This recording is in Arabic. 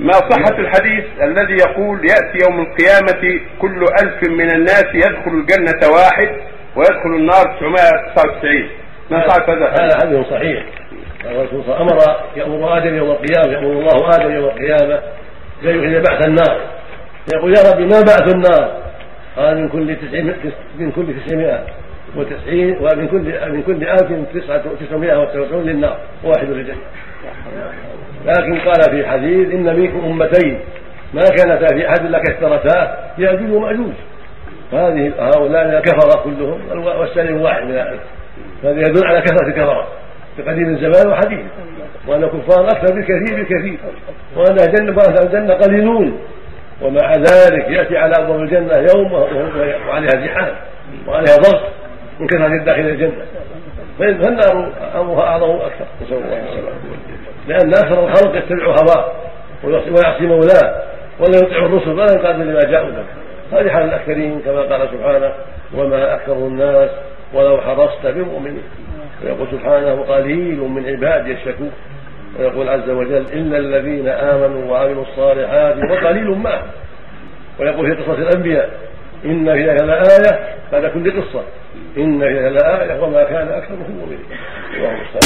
ما صحة الحديث الذي يقول يأتي يوم القيامة كل ألف من الناس يدخل الجنة واحد ويدخل النار 999 ما صحة هذا؟ هذا حديث صحيح. الرسول صلى الله عليه وسلم أمر يامر آدم يوم القيامة يأمر الله آدم يوم القيامة فيخرج بعث النار. يقول يا ربي ما بعث النار؟ قال من كل من كل تسعمائة وتسعين ومن كل من كل ألف تسعة تسعمائة وتسعون للنار واحد للجنة. لكن قال في حديث إن منكم أمتين ما كانتا في أحد إلا كثرتا يأجوج ومأجوج هذه هؤلاء كفر كلهم والسالم واحد من هذا يدل على كثرة الكفرة في قديم الزمان وحديث. وأن الكفار أكثر بكثير بكثير وأن الجنة الجنة قليلون. ومع ذلك يأتي على أبواب الجنة يوم وعليها زحام وعليها ضغط من كثرة الداخل الجنة. فالنار أمرها أعظم وأكثر. نسأل الله لأن أكثر الخلق يتبع هواه ويعصي مولاه ولا يطيع الرسل ولا ينقاد لما جاءوا به هذه حال الأكثرين كما قال سبحانه وما أكثر الناس ولو حرصت بمؤمنين ويقول سبحانه قليل من عبادي الشكور ويقول عز وجل إلا الذين آمنوا وعملوا الصالحات وقليل ما. ويقول في قصة الأنبياء إن في ذلك لآية. بعد كل قصة. إن في ذلك لآية وما كان أكثرهم مؤمنين.